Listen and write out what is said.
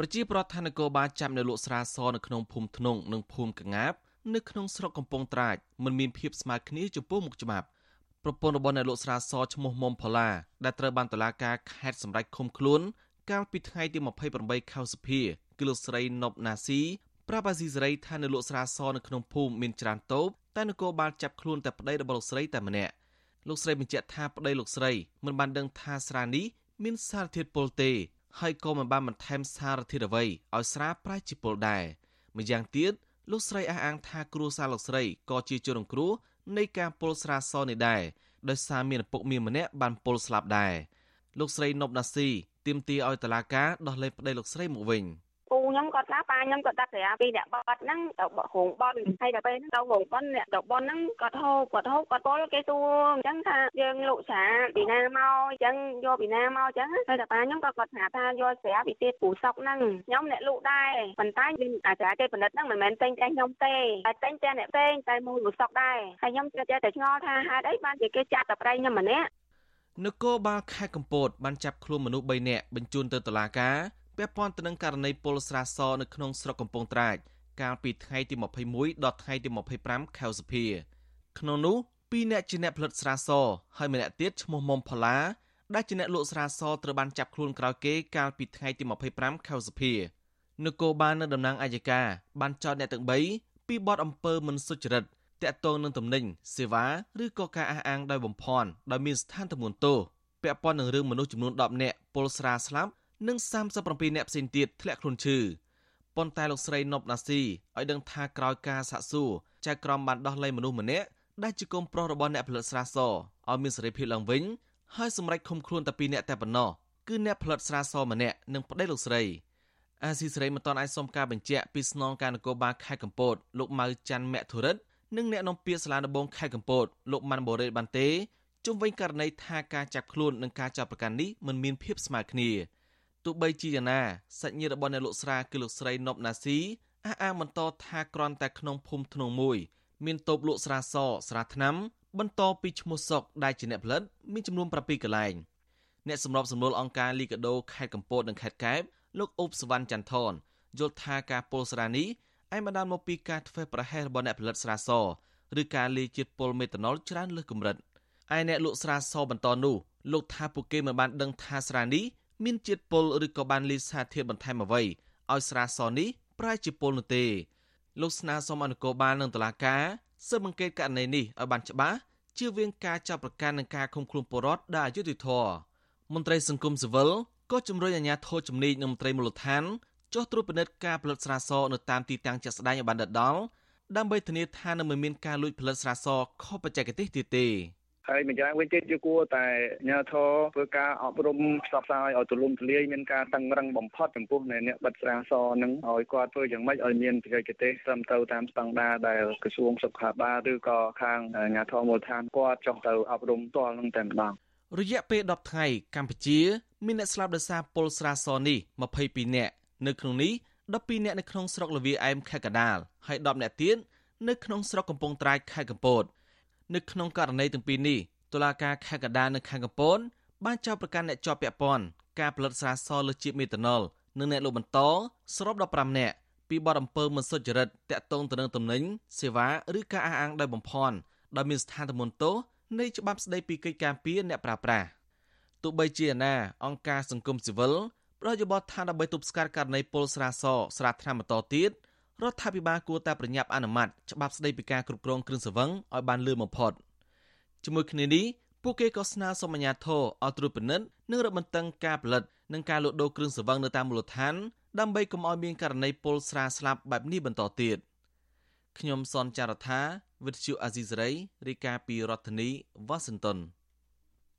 ប្រជាប្រដ្ឋឋាននគរបាលចាប់នៅលក់ស្រាសនៅក្នុងភូមិធ្នងនិងភូមិកងាបនៅក្នុងស្រុកកំពង់ត្រាចមិនមានភាពស្មើគ្នាចំពោះមុខច្បាប់ប្រពន្ធរបស់អ្នកលក់ស្រាសឈ្មោះមុំផល្លាដែលត្រូវបានតុលាការខេត្តសម្រេចឃុំខ្លួន កាលពីថ្ងៃទី28ខែសុភាគឺលោកស្រីណប់ណាស៊ីប្រាប់អាស៊ីសេរីថានៅលក់ស្រាសនៅក្នុងភូមិមានច្រើនតូបតែនគរបាលចាប់ខ្លួនតែប្តីរបស់លោកស្រីតែម្នាក់លោកស្រីបញ្ជាក់ថាប្តីលោកស្រីមិនបានដឹងថាស្រានេះមានសារធាតុពុលទេ ហើយក៏មិនបានបន្ថែមសារធាតុអ្វីឲ្យស្រាប្រែជាពុលដែរម្យ៉ាងទៀតលោកស្រីអះអាងថាគ្រួសារលោកស្រីក៏ជាជនរងគ្រោះនៃការពុលស្រាសនេះដែរដោយសារមានឪពុកមានម្នាក់បានពុលស្លាប់ដែរលោកស្រីនប់ណាស៊ីទាមទារឲ្យតុលាការដោះលែងប្តីលោកស្រីមកវិញ។ ពូខ្ញុំគាត់ថាប៉ាខ្ញុំគាត់ដាក់ស្រាពីអ្នកបត់ហ្នឹងទៅរោងបនហើយដល់ពេលហ្នឹងទៅរោងបនអ្នកទៅបនហ្នឹងគាត់ហូបគាត់ហូបគាត់ពលគេសួរអញ្ចឹងថាយើងលក់ស្រាពីណាមកអញ្ចឹងយកពីណាមកអញ្ចឹងហើយដល់ប៉ាខ្ញុំក៏គាត់ថាថាយកស្រាពីទៀតពូសុកហ្នឹងខ្ញុំអ្នកលក់ដែរប៉ុន្តែមានអាចារ្យគេផលិតហ្នឹងមិនមែនតែងតែខ្ញុំទេតែតែងតែអ្នកផ្សេងតែមូលពូសុកដែរហើយខ្ញុំចិត្តតែឆ្ងល់ថាហេតុអីបានជាគេចាត់តែប្រៃខ្ញុំម្នាក់នគរបាលខេត្តកំពតបានចាប់ខ្លួនមនុស្ស3នាក់បញ្ជូនទៅតុលាការ ពាក់ព័ន្ធទៅនឹងករណីពលស្រាសនៅក្នុងស្រុកកំពង់ត្រាចកាលពីថ្ងៃទី21ដល់ថ្ងៃទី25ខែសុភាក្នុងនោះពីរអ្នកជាអ្នកផលិតស្រាសហើយម្នាក់ទៀតឈ្មោះមុំផល្លាដែលជាអ្នកលក់ស្រាសត្រូវបានចាប់ខ្លួនក្រោយគេកាលពីថ្ងៃទី25ខែសុភានគរបាលនៅតំណាងអាយកាបានចោទអ្នកទាំង3ពីបទអំពើមិនសុចរិតតាក់ទងនឹងទំនិញសេវាឬក៏ការអះអាងដោយបំភាន់ដោយមានស្ថានទម្ងន់ទោសពាក់ព័ន្ធនឹងរឿងមនុស្សចំនួន10នាក់ពលស្រាស្លាប់ និង37នាក់ផ្សេងទៀតធ្លាក់ខ្លួនឈឺប៉ុន្តែលោកស្រីណប់ណាស៊ីឲ្យដឹងថាក្រោយការសាកសួរចៅក្រមបានដោះលែងមនុស្សម្នាក់ដែលជាកូនប្រុសរបស់អ្នកផលិតស្រាសឲ្យមានសេរីភាពឡើងវិញហើយសម្រេចឃុំខ្លួនតែពីរនាក់តែប៉ុណ្ណោះគឺអ្នកផលិតស្រាសម្នាក់និងប្តីលោកស្រីអាស៊ីសេរីមិនទាន់អាចសុំការបញ្ជាក់ពីស្នងការនគរបាលខេត្តកំពតលោកម៉ៅច័ន្ទមធុរិតនិងអ្នកនាំពាក្យសាលាដំបងខេត្តកំពតលោកម៉ាន់បូរ៉េតបានទេជុំវិញករណីថាការចាប់ខ្លួននិងការចាប់ប្រកាន់នេះមិនមានភាពស្មើគ្នា ទោះបីជាយ៉ាងណាសាច់ញាតិរបស់អ្នកលក់ស្រាគឺលោកស្រីណប់ណាស៊ីអះអាងបន្តថាគ្រាន់តែក្នុងភូមិធ្នងមួយ មានតូបលក់ស្រាសស្រាថ្នាំ បន្តពីឈ្មោះសុកដែលជាអ្នកផលិតមានចំនួន7កន្លែងអ្នកសម្របសម្រួលអង្គការលីកាដូខេត្តកំពតនិងខេត្តកែបលោកអ៊ុបសវណ្ណចន្ទថនយល់ថាការពុលស្រានេះឯបណ្ដាលមកពីការធ្វើប្រហែសរបស់អ្នកផលិតស្រាសឬការលាយជាតិពុលមេតាណុលច្រើនលើសកម្រិតឯអ្នកលក់ស្រាសបន្តនោះលោកថាពួកគេមិនបានដឹងថាស្រានេះ មានជាតិពុលឬក៏បានលាយសារធាតុបន្ថែមអ្វីឲ្យស្រាសនេះប្រែជាពុលនោះទេលោកស្នើសុំអនុកោបាលនឹងតុលាការស៊ើបអង្កេតករណីនេះឲ្យបានច្បាស់ជៀសវាងការចាប់ប្រកាន់និងការឃុំខ្លួនពលរដ្ឋដែលអយុត្តិធម៌មន្ត្រីសង្គមស៊ីវិលក៏ជំរុញអាជ្ញាធរជំនាញនិងមន្ត្រីមូលដ្ឋានចុះត្រួតពិនិត្យការផលិតស្រាសនៅតាមទីតាំងជាក់ស្ដែងឲ្យបានដិតដល់ដើម្បីធានាថានឹងមិនមានការលួចផលិតស្រាសខុសបច្ចេកទេសទៀតទេ ហើយម្យ៉ាងវិញទៀតយើងគួរតែអាជ្ញាធរធ្វើការអប់រំផ្សព្វផ្សាយឲ្យទូលំទូលាយមានការតឹងរឹងបំផុតចំពោះអ្នកបិទស្រាសនឹងឲ្យគាត់ធ្វើយ៉ាងម៉េចឲ្យមានបច្ចេកទេសត្រឹមត្រូវតាមស្តង់ដារដែលក្រសួងសុខាភិបាលឬក៏ខាងអាជ្ញាធរមូលដ្ឋានគាត់ចុះទៅអប់រំផ្ទាល់នឹងតែម្ដងរយៈពេល10ថ្ងៃកម្ពុជាមានអ្នកស្លាប់ដោយសារពុលស្រាសនេះ22នាក់នៅក្នុងនេះ12នាក់នៅក្នុងស្រុកលវាអែមខេត្តកដាលហើយ10នាក់ទៀតនៅក្នុងស្រុកកំពង់ត្រាចខេត្តកំពត នៅក្នុងករណីទាំងពីរនេះតុលាការខេត្តកណ្ដាលនិងខេត្តកំពតបានចោទប្រកាន់អ្នកជាប់ពាក់ព័ន្ធការផលិតស្រាសលើជាតិមេតាណុលនិងអ្នកលក់បន្តសរុប15នាក់ពីបទអំពើមិនសុចរិតតាក់ទងទៅនឹងទំនិញសេវាឬការអះអាងដោយបំភាន់ដោយមានស្ថានទម្ងន់ទោសនៃច្បាប់ស្តីពីកិច្ចការពារអ្នកប្រើប្រាស់ទោះបីជាណាអង្គការសង្គមស៊ីវិលប្រយោបល់ថាដើម្បីទប់ស្កាត់ករណីពលស្រាសស្រាថ្នាំបន្តទៀត រដ្ឋាភិបាលគួរតែប្រញាប់អនុម័តច្បាប់ស្តីពីការគ្រប់គ្រងគ្រឿងសង្វឹងឲ្យបានលឿនបំផុតជាមួយគ្នានេះពួកគេក៏ស្នើសុំអាជ្ញាធរឲ្យត្រួតពិនិត្យនិងរឹតបន្តឹងការផលិតនិងការលក់ដូរគ្រឿងសង្វឹងនៅតាមមូលដ្ឋានដើម្បីកុំឲ្យមានករណីពលស្រាស្លាប់បែបនេះបន្តទៀតខ្ញុំសនចាររថាវិទ្យុអាស៊ីសេរីរាយការណ៍ពីរដ្ឋធានីវ៉ាស៊ីនតោន